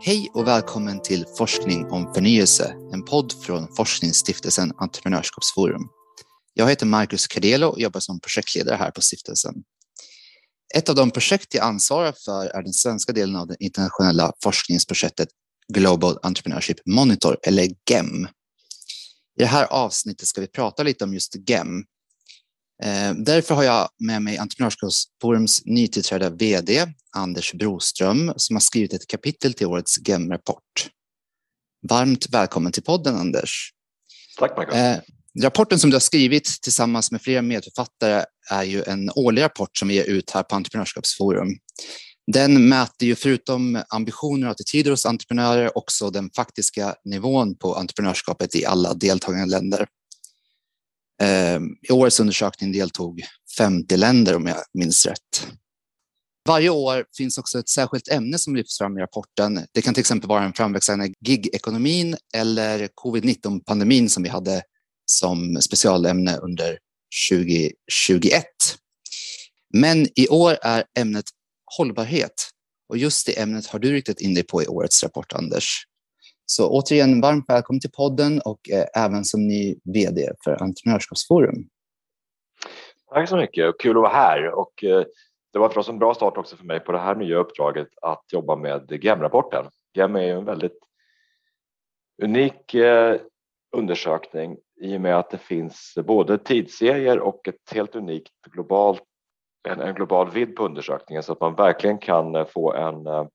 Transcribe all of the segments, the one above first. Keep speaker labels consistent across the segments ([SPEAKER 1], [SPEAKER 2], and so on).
[SPEAKER 1] Hej och välkommen till Forskning om förnyelse, en podd från Forskningsstiftelsen Entreprenörskapsforum. Jag heter Marcus Cardelo och jobbar som projektledare här på stiftelsen. Ett av de projekt jag ansvarar för är den svenska delen av det internationella forskningsprojektet Global Entrepreneurship Monitor, eller GEM. I det här avsnittet ska vi prata lite om just GEM. Eh, därför har jag med mig Entreprenörskapsforums nytillträdda VD Anders Broström som har skrivit ett kapitel till årets GEM-rapport. Varmt välkommen till podden Anders.
[SPEAKER 2] Tack Marcus. Eh,
[SPEAKER 1] rapporten som du har skrivit tillsammans med flera medförfattare är ju en årlig rapport som vi ger ut här på Entreprenörskapsforum. Den mäter ju förutom ambitioner och attityder hos entreprenörer också den faktiska nivån på entreprenörskapet i alla deltagande länder. Ehm, I årets undersökning deltog 50 länder om jag minns rätt. Varje år finns också ett särskilt ämne som lyfts fram i rapporten. Det kan till exempel vara den framväxande gig-ekonomin eller covid-19-pandemin som vi hade som specialämne under 2021. Men i år är ämnet hållbarhet och just det ämnet har du riktat in dig på i årets rapport, Anders. Så återigen varmt välkommen till podden och eh, även som ny VD för Entreprenörskapsforum.
[SPEAKER 2] Tack så mycket, kul att vara här och eh, det var förstås en bra start också för mig på det här nya uppdraget att jobba med GEM-rapporten. GEM är ju en väldigt unik eh, undersökning i och med att det finns både tidsserier och ett helt unikt globalt, en, en global vidd på undersökningen så att man verkligen kan eh, få en, eh,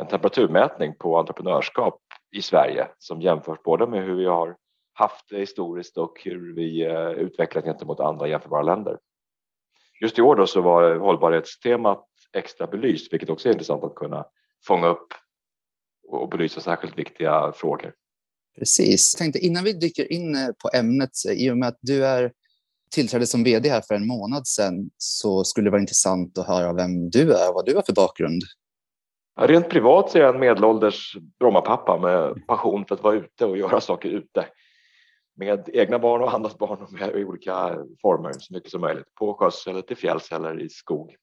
[SPEAKER 2] en temperaturmätning på entreprenörskap i Sverige som jämförs både med hur vi har haft det historiskt och hur vi eh, utvecklat gentemot andra jämförbara länder. Just i år då så var hållbarhetstemat extra belyst, vilket också är intressant att kunna fånga upp och belysa särskilt viktiga frågor.
[SPEAKER 1] Precis. Jag tänkte innan vi dyker in eh, på ämnet, eh, i och med att du är tillträdde som vd här för en månad sedan så skulle det vara intressant att höra vem du är och vad du har för bakgrund.
[SPEAKER 2] Rent privat så är jag en medelålders Brommapappa med passion för att vara ute och göra saker ute. Med egna barn och andras barn och med i olika former så mycket som möjligt. På sjöss eller till fjälls eller i skog.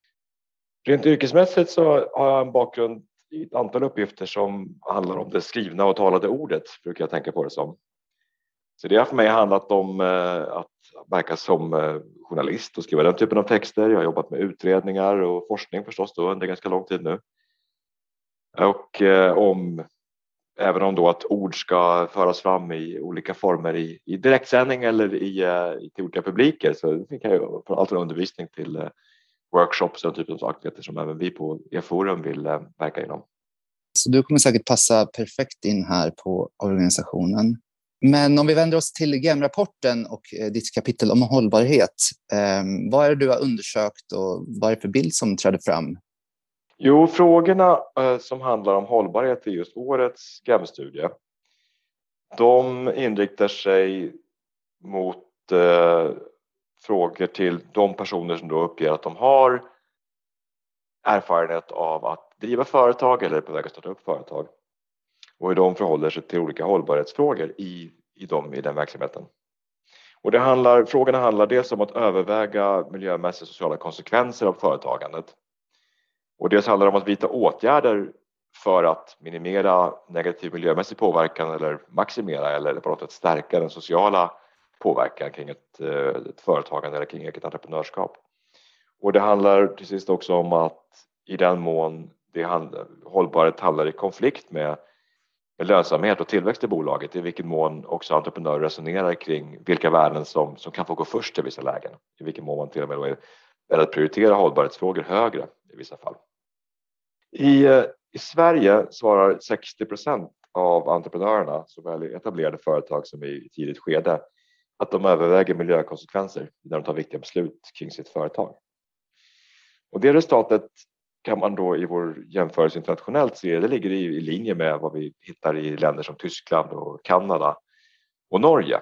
[SPEAKER 2] Rent yrkesmässigt så har jag en bakgrund i ett antal uppgifter som handlar om det skrivna och talade ordet, brukar jag tänka på det som. Så det har för mig handlat om eh, att verka som eh, journalist och skriva den typen av texter. Jag har jobbat med utredningar och forskning förstås då under ganska lång tid nu. Och eh, om även om då att ord ska föras fram i olika former i, i direktsändning eller i, eh, i till olika publiker så det kan ju från allt från undervisning till eh, workshops och typen av aktiviteter som även vi på e-forum vill eh, verka inom.
[SPEAKER 1] Så du kommer säkert passa perfekt in här på organisationen. Men om vi vänder oss till GEM-rapporten och eh, ditt kapitel om hållbarhet. Eh, vad är det du har undersökt och vad är det för bild som träder fram
[SPEAKER 2] Jo, frågorna eh, som handlar om hållbarhet i just årets GAM-studie de inriktar sig mot eh, frågor till de personer som då uppger att de har erfarenhet av att driva företag eller är på väg att starta upp företag och hur de förhåller sig till olika hållbarhetsfrågor i, i, dem, i den verksamheten. Och det handlar, frågorna handlar dels om att överväga miljömässiga och sociala konsekvenser av företagandet och dels handlar det om att vidta åtgärder för att minimera negativ miljömässig påverkan eller maximera eller på något sätt stärka den sociala påverkan kring ett, eh, ett företagande eller kring eget entreprenörskap. Och det handlar till sist också om att i den mån det handlar, hållbarhet handlar i konflikt med, lönsamhet och tillväxt i bolaget, i vilken mån också entreprenörer resonerar kring vilka värden som, som kan få gå först i vissa lägen, i vilken mån man till och med är beredd att prioritera hållbarhetsfrågor högre i vissa fall. I, eh, I Sverige svarar 60 procent av entreprenörerna, såväl i etablerade företag som i tidigt skede, att de överväger miljökonsekvenser när de tar viktiga beslut kring sitt företag. Och det resultatet kan man då i vår jämförelse internationellt se, det ligger i, i linje med vad vi hittar i länder som Tyskland och Kanada och Norge.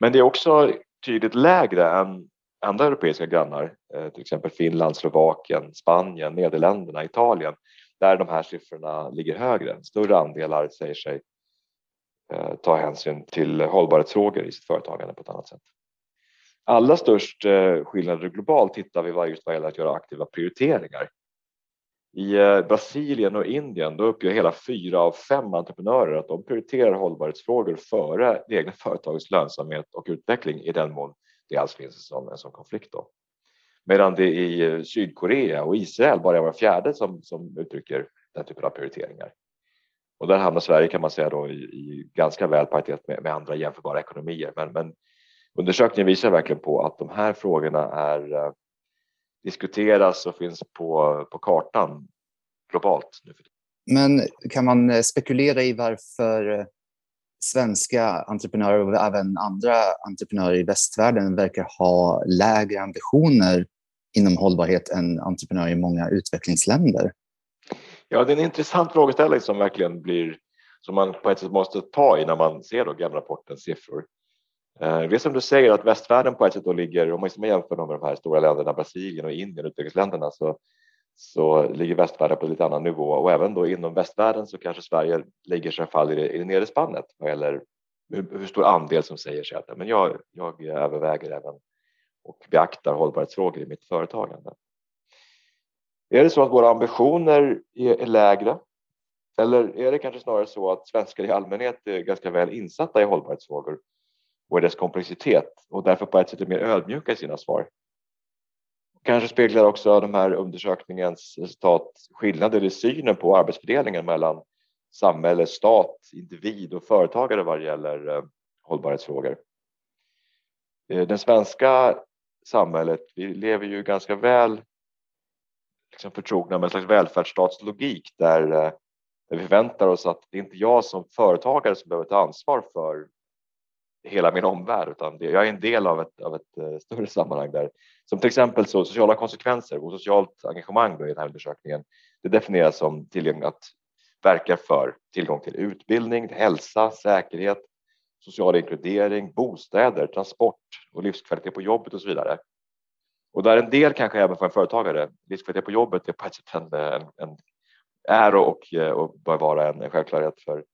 [SPEAKER 2] Men det är också tydligt lägre än andra europeiska grannar, eh, till exempel Finland, Slovakien, Spanien, Nederländerna, Italien, där de här siffrorna ligger högre. Större andelar säger sig eh, ta hänsyn till hållbarhetsfrågor i sitt företagande på ett annat sätt. Allra störst eh, skillnader globalt hittar vi just vad gäller att göra aktiva prioriteringar. I Brasilien och Indien då uppger hela fyra av fem entreprenörer att de prioriterar hållbarhetsfrågor före det egna företagets lönsamhet och utveckling i den mån det alls finns en sån, en sån konflikt. Då. Medan det i eh, Sydkorea och Israel bara är var fjärde som, som uttrycker den typen av prioriteringar. Och där hamnar Sverige kan man säga då i, i ganska väl paritet med, med, andra jämförbara ekonomier. Men, men undersökningen visar verkligen på att de här frågorna är eh, diskuteras och finns på, på kartan globalt. Nu.
[SPEAKER 1] Men kan man eh, spekulera i varför svenska entreprenörer och även andra entreprenörer i västvärlden verkar ha lägre ambitioner inom hållbarhet än entreprenörer i många utvecklingsländer?
[SPEAKER 2] Ja, det är en intressant frågeställning som verkligen blir som man på ett sätt måste ta i när man ser då GAM-rapportens siffror. Eh, det är som du säger att västvärlden på ett sätt då ligger, om man liksom jämför med de här stora länderna, Brasilien och Indien, utvecklingsländerna, så, så ligger västvärlden på en lite annan nivå och även då inom västvärlden så kanske Sverige ligger sig fall i det, i det nedre spannet vad gäller hur, hur, stor andel som säger sig att men jag, jag överväger även och beaktar hållbarhetsfrågor i mitt företagande. Är det så att våra ambitioner är, är lägre? Eller är det kanske snarare så att svenskar i allmänhet är ganska väl insatta i hållbarhetsfrågor och i dess komplexitet och därför på ett sätt är mer ödmjuka i sina svar. Kanske speglar också de här undersökningens resultat skillnader i synen på arbetsfördelningen mellan samhälle, stat, individ och företagare vad det gäller eh, hållbarhetsfrågor. Eh, det svenska samhället, vi lever ju ganska väl liksom förtrogna med en slags välfärdsstatslogik där, eh, där vi förväntar oss att det är inte jag som företagare som behöver ta ansvar för hela min omvärld utan det, jag är en del av ett, av ett uh, större sammanhang där. Som till exempel så sociala konsekvenser och socialt engagemang då i den här undersökningen. Det definieras som tillgång att verka för tillgång till utbildning, hälsa, säkerhet, social inkludering, bostäder, transport och livskvalitet på jobbet och så vidare. Och där en del kanske även för en företagare, livskvalitet på jobbet är på ett sätt en, en, en är och, eh, och bör vara en självklarhet för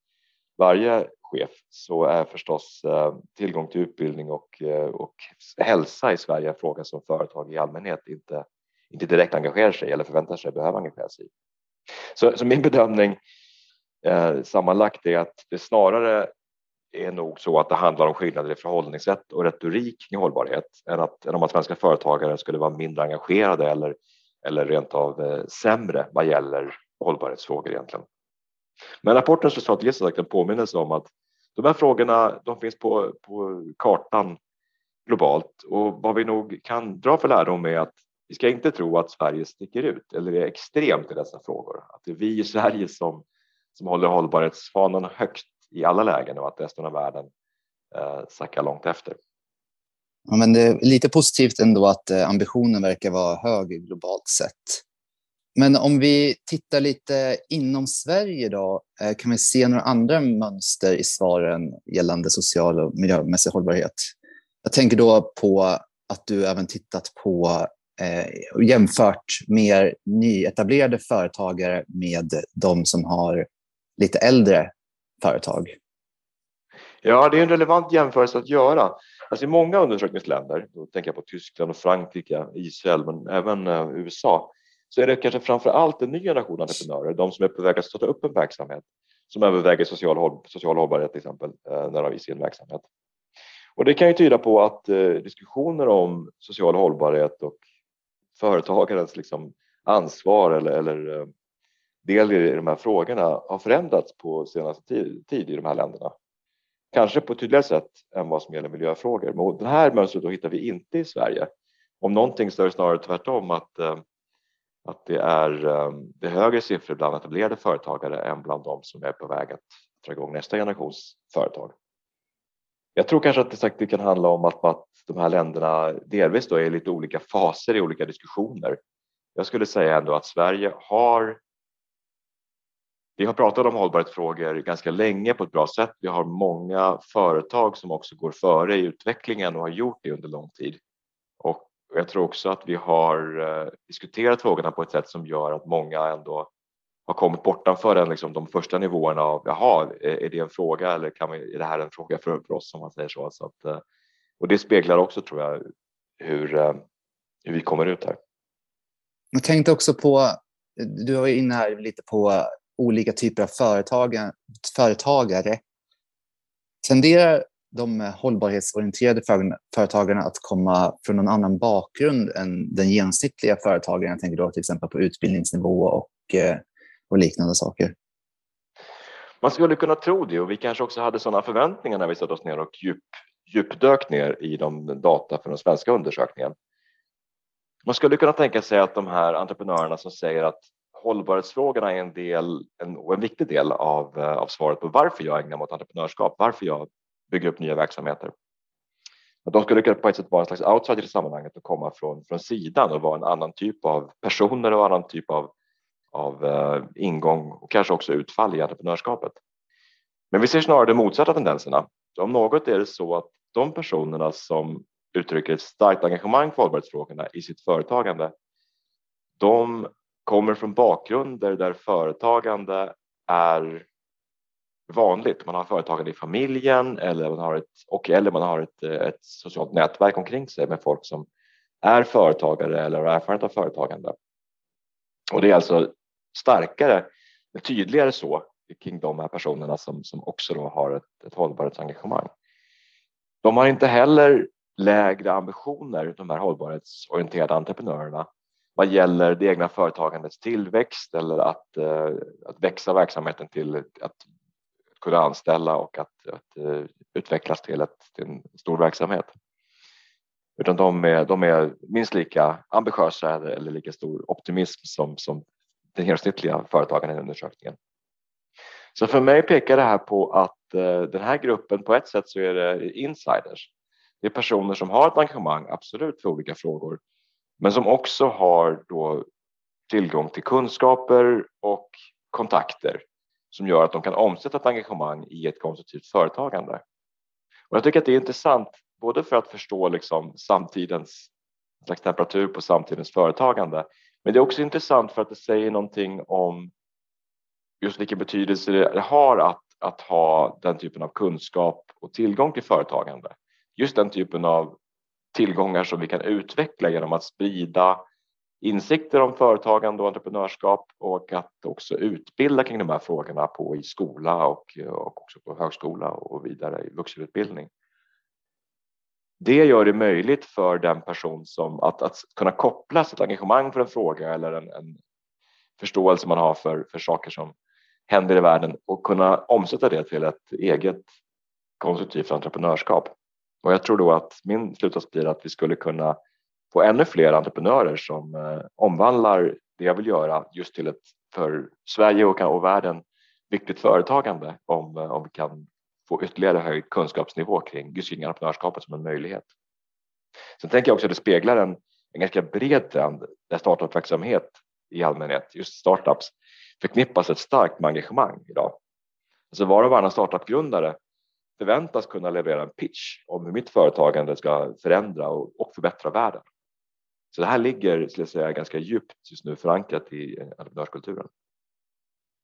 [SPEAKER 2] varje chef så är förstås eh, tillgång till utbildning och, eh, och hälsa i Sverige en fråga som företag i allmänhet inte, inte direkt engagerar sig eller förväntar sig behöva engagera sig i. Så, så min bedömning eh, sammanlagt är att det snarare är nog så att det handlar om skillnader i förhållningssätt och retorik i hållbarhet än, att, än om att svenska företagare skulle vara mindre engagerade eller, eller rent av eh, sämre vad gäller hållbarhetsfrågor egentligen. Men rapportens resultat ger som sagt en påminnelse om att de här frågorna de finns på, på kartan globalt och vad vi nog kan dra för lärdom är att vi ska inte tro att Sverige sticker ut eller är extremt i dessa frågor. Att det är vi i Sverige som, som håller hållbarhetsfanan högt i alla lägen och att resten av världen eh, sackar långt efter.
[SPEAKER 1] Ja, men det är lite positivt ändå att eh, ambitionen verkar vara hög globalt sett. Men om vi tittar lite inom Sverige då, eh, kan vi se några andra mönster i svaren gällande social och miljömässig hållbarhet? Jag tänker då på att du även tittat på eh, och jämfört mer nyetablerade företagare med de som har lite äldre företag.
[SPEAKER 2] Ja, det är en relevant jämförelse att göra. Alltså I många undersökningsländer, då tänker jag på Tyskland och Frankrike, Israel, men även eh, USA, så är det kanske framför allt en ny generation entreprenörer, de som är på väg att starta upp en verksamhet som överväger social, håll, social hållbarhet till exempel eh, när de i sin verksamhet. Och det kan ju tyda på att eh, diskussioner om social hållbarhet och företagarens liksom, ansvar eller, eller eh, del i de här frågorna har förändrats på senaste tid, tid i de här länderna. Kanske på ett tydligare sätt än vad som gäller miljöfrågor. Men det här mönstret då hittar vi inte i Sverige. Om någonting så är det snarare tvärtom att eh, att det är, eh, det är högre siffror bland etablerade företagare än bland de som är på väg att dra igång nästa generations företag. Jag tror kanske att det, sagt, det kan handla om att, att de här länderna delvis då är i lite olika faser i olika diskussioner. Jag skulle säga ändå att Sverige har vi har pratat om hållbarhetsfrågor ganska länge på ett bra sätt. Vi har många företag som också går före i utvecklingen och har gjort det under lång tid. Och jag tror också att vi har eh, diskuterat frågorna på ett sätt som gör att många ändå har kommit bortanför den, liksom, de första nivåerna av jaha, är det en fråga eller kan vi, är det här en fråga för, för oss om man säger så. så att, eh, och det speglar också tror jag hur, eh, hur vi kommer ut här.
[SPEAKER 1] Jag tänkte också på du var inne här lite på olika typer av företagare. Tenderar de hållbarhetsorienterade företagarna att komma från någon annan bakgrund än den genomsnittliga företagaren? Jag tänker då till exempel på utbildningsnivå och, eh, och liknande saker.
[SPEAKER 2] Man skulle kunna tro det och vi kanske också hade sådana förväntningar när vi satte oss ner och djup, djupdök ner i de data för den svenska undersökningen. Man skulle kunna tänka sig att de här entreprenörerna som säger att hållbarhetsfrågorna är en, del, en, en viktig del av, eh, av svaret på varför jag ägnar mig åt entreprenörskap, varför jag bygger upp nya verksamheter. Men de skulle på ett sätt vara en slags outsider i sammanhanget och komma från, från sidan och vara en annan typ av personer och annan typ av, av uh, ingång och kanske också utfall i entreprenörskapet. Men vi ser snarare de motsatta tendenserna. Om något är det så att de personerna som uttrycker ett starkt engagemang för hållbarhetsfrågorna i sitt företagande, de kommer från bakgrunder där företagande är vanligt. Man har företagande i familjen eller man har ett, och eller man har ett, eh, ett socialt nätverk omkring sig med folk som är företagare eller har erfarenhet av företagande. Och det är alltså starkare, tydligare så kring de här personerna som, som också då har ett, ett hållbarhetsengagemang. De har inte heller lägre ambitioner, de här hållbarhetsorienterade entreprenörerna, vad gäller det egna företagandets tillväxt eller att, eh, att växa verksamheten till att kunna anställa och att, att eh, utvecklas till, ett, till en stor verksamhet. Utan de är, de är minst lika ambitiösa eller, lika stor optimism som, som den genomsnittliga företagaren i undersökningen. Så för mig pekar det här på att eh, den här gruppen på ett sätt så är det insiders. Det är personer som har ett engagemang, absolut, för olika frågor, men som också har då tillgång till kunskaper och kontakter som gör att de kan omsätta ett engagemang i ett konstruktivt företagande. Och jag tycker att det är intressant både för att förstå liksom samtidens slags temperatur på samtidens företagande, men det är också intressant för att det säger någonting om just vilken betydelse det har att, att ha den typen av kunskap och tillgång till företagande. Just den typen av tillgångar som vi kan utveckla genom att sprida insikter om företagande och entreprenörskap och att också utbilda kring de här frågorna på i skola och, och också på högskola och vidare i vuxenutbildning. Det gör det möjligt för den person som att, att kunna koppla sitt engagemang för en fråga eller en, en förståelse man har för, för saker som händer i världen och kunna omsätta det till ett eget konstruktivt entreprenörskap. Och jag tror då att min slutsats blir att vi skulle kunna få ännu fler entreprenörer som eh, omvandlar det jag vill göra just till ett för Sverige och, och världen viktigt företagande om, eh, om vi kan få ytterligare höjd kunskapsnivå kring just kring entreprenörskapet som en möjlighet. Sen tänker jag också att det speglar en, en ganska bred trend där startupverksamhet i allmänhet, just startups, förknippas ett starkt med engagemang idag. Alltså var och varannan startupgrundare förväntas kunna leverera en pitch om hur mitt företagande ska förändra och, och förbättra världen. Så det här ligger skulle jag säga, ganska djupt just nu förankrat i entreprenörskulturen.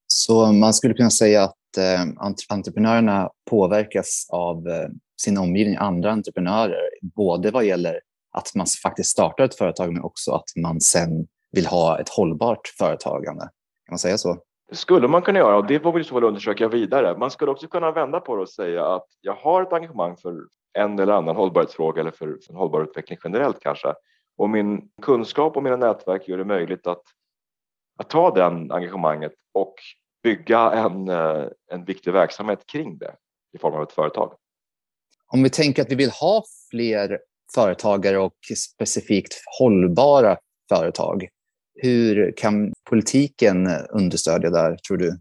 [SPEAKER 1] Så man skulle kunna säga att eh, entreprenörerna påverkas av eh, sin omgivning, andra entreprenörer, både vad gäller att man faktiskt startar ett företag men också att man sen vill ha ett hållbart företagande. Kan man säga så?
[SPEAKER 2] Det skulle man kunna göra och det får vi så väl undersöka vidare. Man skulle också kunna vända på det och säga att jag har ett engagemang för en eller annan hållbarhetsfråga eller för en hållbar utveckling generellt kanske. Och min kunskap och mina nätverk gör det möjligt att, att ta den engagemanget och bygga en, eh, en viktig verksamhet kring det i form av ett företag.
[SPEAKER 1] Om vi tänker att vi vill ha fler företagare och specifikt hållbara företag, hur kan politiken understödja där, tror du?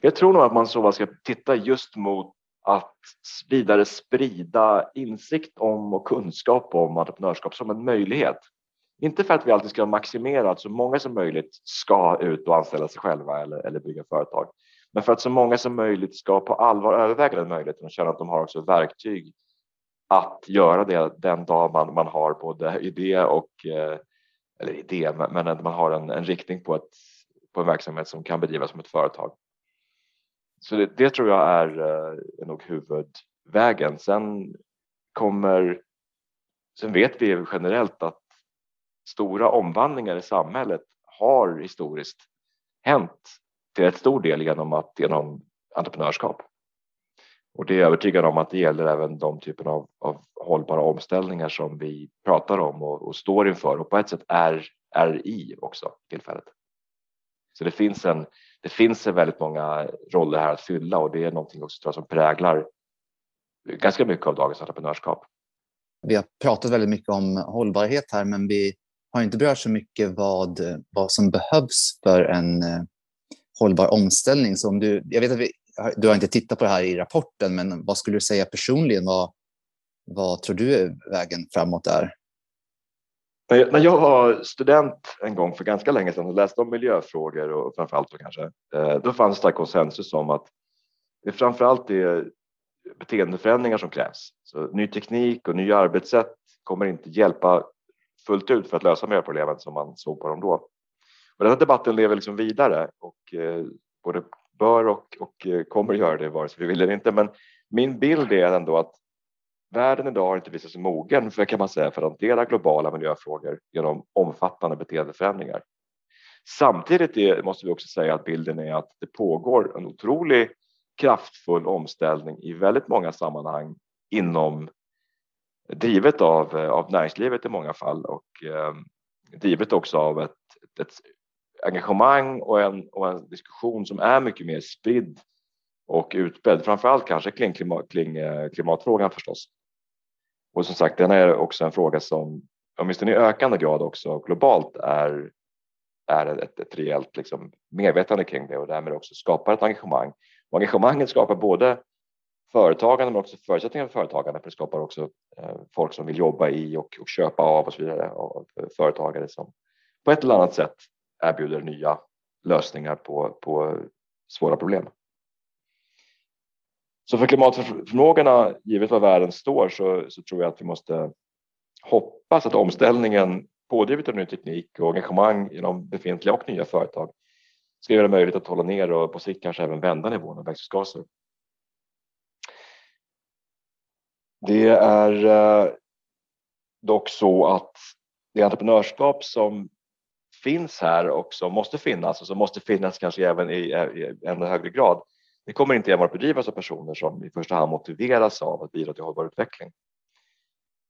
[SPEAKER 2] Jag tror nog att man så ska titta just mot att vidare sprida insikt om och kunskap om entreprenörskap som en möjlighet. Inte för att vi alltid ska maximera att så många som möjligt ska ut och anställa sig själva eller, eller bygga företag, men för att så många som möjligt ska på allvar överväga den möjligheten och känna att de har också verktyg att göra det den dag man, man har både idé och eh, eller idé, men att man har en, en riktning på, ett, på en verksamhet som kan bedrivas som ett företag. Så det, det tror jag är, är nog huvudvägen. Sen kommer, sen vet vi generellt att stora omvandlingar i samhället har historiskt hänt till ett stor del genom, att, genom entreprenörskap. Och det är jag övertygad om att det gäller även de typen av, av hållbara omställningar som vi pratar om och, och, står inför och på ett sätt är, är i också tillfället. Så det finns, en, det finns en väldigt många roller här att fylla och det är någonting också tror jag, som präglar ganska mycket av dagens entreprenörskap.
[SPEAKER 1] Vi har pratat väldigt mycket om hållbarhet här, men vi har inte berört så mycket vad, vad som behövs för en eh, hållbar omställning. Så om du, jag vet att vi, du har inte tittat på det här i rapporten, men vad skulle du säga personligen? Vad, vad tror du är vägen framåt där?
[SPEAKER 2] När jag var student en gång för ganska länge sedan och läste om miljöfrågor och framförallt så kanske, eh, då fanns det konsensus om att det framförallt är beteendeförändringar som krävs. Så ny teknik och nya arbetssätt kommer inte hjälpa fullt ut för att lösa miljöproblemen som man såg på dem då. Och den här debatten lever liksom vidare och eh, både bör och, och eh, kommer göra det vare sig vi vill eller inte. Men min bild är ändå att världen idag har inte visat sig mogen för, kan man säga, för att hantera globala miljöfrågor genom omfattande beteendeförändringar. Samtidigt är, måste vi också säga att bilden är att det pågår en otrolig kraftfull omställning i väldigt många sammanhang inom drivet av, av näringslivet i många fall och eh, drivet också av ett, ett engagemang och en, och en diskussion som är mycket mer spridd och utbredd, framförallt kanske kring, klimat, kring eh, klimatfrågan förstås. Och som sagt, den är också en fråga som åtminstone i ökande grad också globalt är, är ett, ett rejält liksom, medvetande kring det och därmed också skapar ett engagemang. Och engagemanget skapar både företagande men också förutsättningar för företagande för det skapar också eh, folk som vill jobba i och, och köpa av och så vidare av företagare som på ett eller annat sätt erbjuder nya lösningar på, på svåra problem. Så för klimatförmågorna, givet var världen står, så, så tror jag att vi måste hoppas att omställningen, pådrivet av ny teknik och engagemang inom befintliga och nya företag, ska göra det möjligt att hålla ner och på sikt kanske även vända nivån av växthusgaser. Det är eh, dock så att det entreprenörskap som finns här och som måste finnas och som måste finnas kanske även i, i ännu högre grad. Det kommer inte enbart bedrivas av personer som i första hand motiveras av att bidra till hållbar utveckling.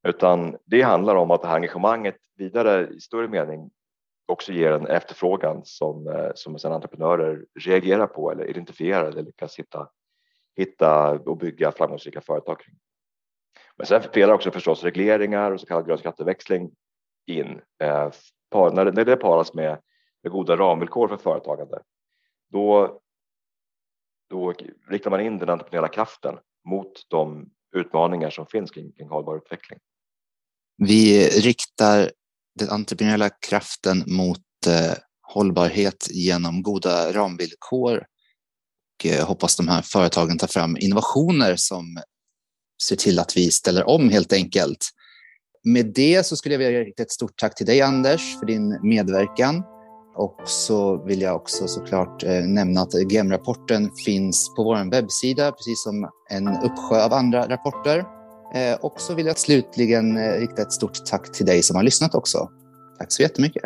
[SPEAKER 2] Utan det handlar om att det här engagemanget vidare i större mening också ger en efterfrågan som, eh, som sedan entreprenörer reagerar på eller identifierar eller lyckas hitta, hitta och bygga framgångsrika företag kring. Men sen spelar också förstås regleringar och så kallad grön skatteväxling in eh, när det paras med, med goda ramvillkor för företagande, då, då riktar man in den entreprenöriella kraften mot de utmaningar som finns kring, kring hållbar utveckling.
[SPEAKER 1] Vi riktar den entreprenöriella kraften mot eh, hållbarhet genom goda ramvillkor och eh, hoppas de här företagen tar fram innovationer som ser till att vi ställer om helt enkelt med det så skulle jag vilja rikta ett stort tack till dig Anders för din medverkan. Och så vill jag också såklart eh, nämna att GEM-rapporten finns på vår webbsida, precis som en uppsjö av andra rapporter. Eh, och så vill jag slutligen eh, rikta ett stort tack till dig som har lyssnat också. Tack så jättemycket.